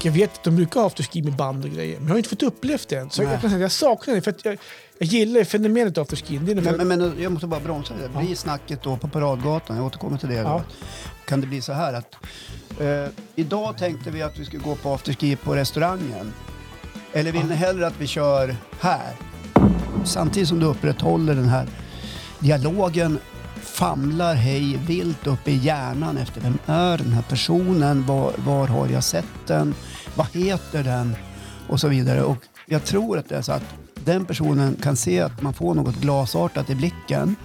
Och jag vet att de brukar ha afterski med band och grejer, men jag har inte fått upplevt det än. Så Nej. jag, kan säga, jag saknar det, för jag, jag gillar fenomenet afterskin. Det Men, men, men jag måste bara bromsa det. Blir snacket då på Paradgatan, jag återkommer till det. Då. Ja. Kan det bli så här att eh, idag tänkte vi att vi skulle gå på afterski på restaurangen. Eller vill ni hellre att vi kör här? Samtidigt som du upprätthåller den här dialogen famlar hej vilt upp i hjärnan efter vem är den här personen, var, var har jag sett den, vad heter den? Och så vidare. Och jag tror att det är så att den personen kan se att man får något glasartat i blicken.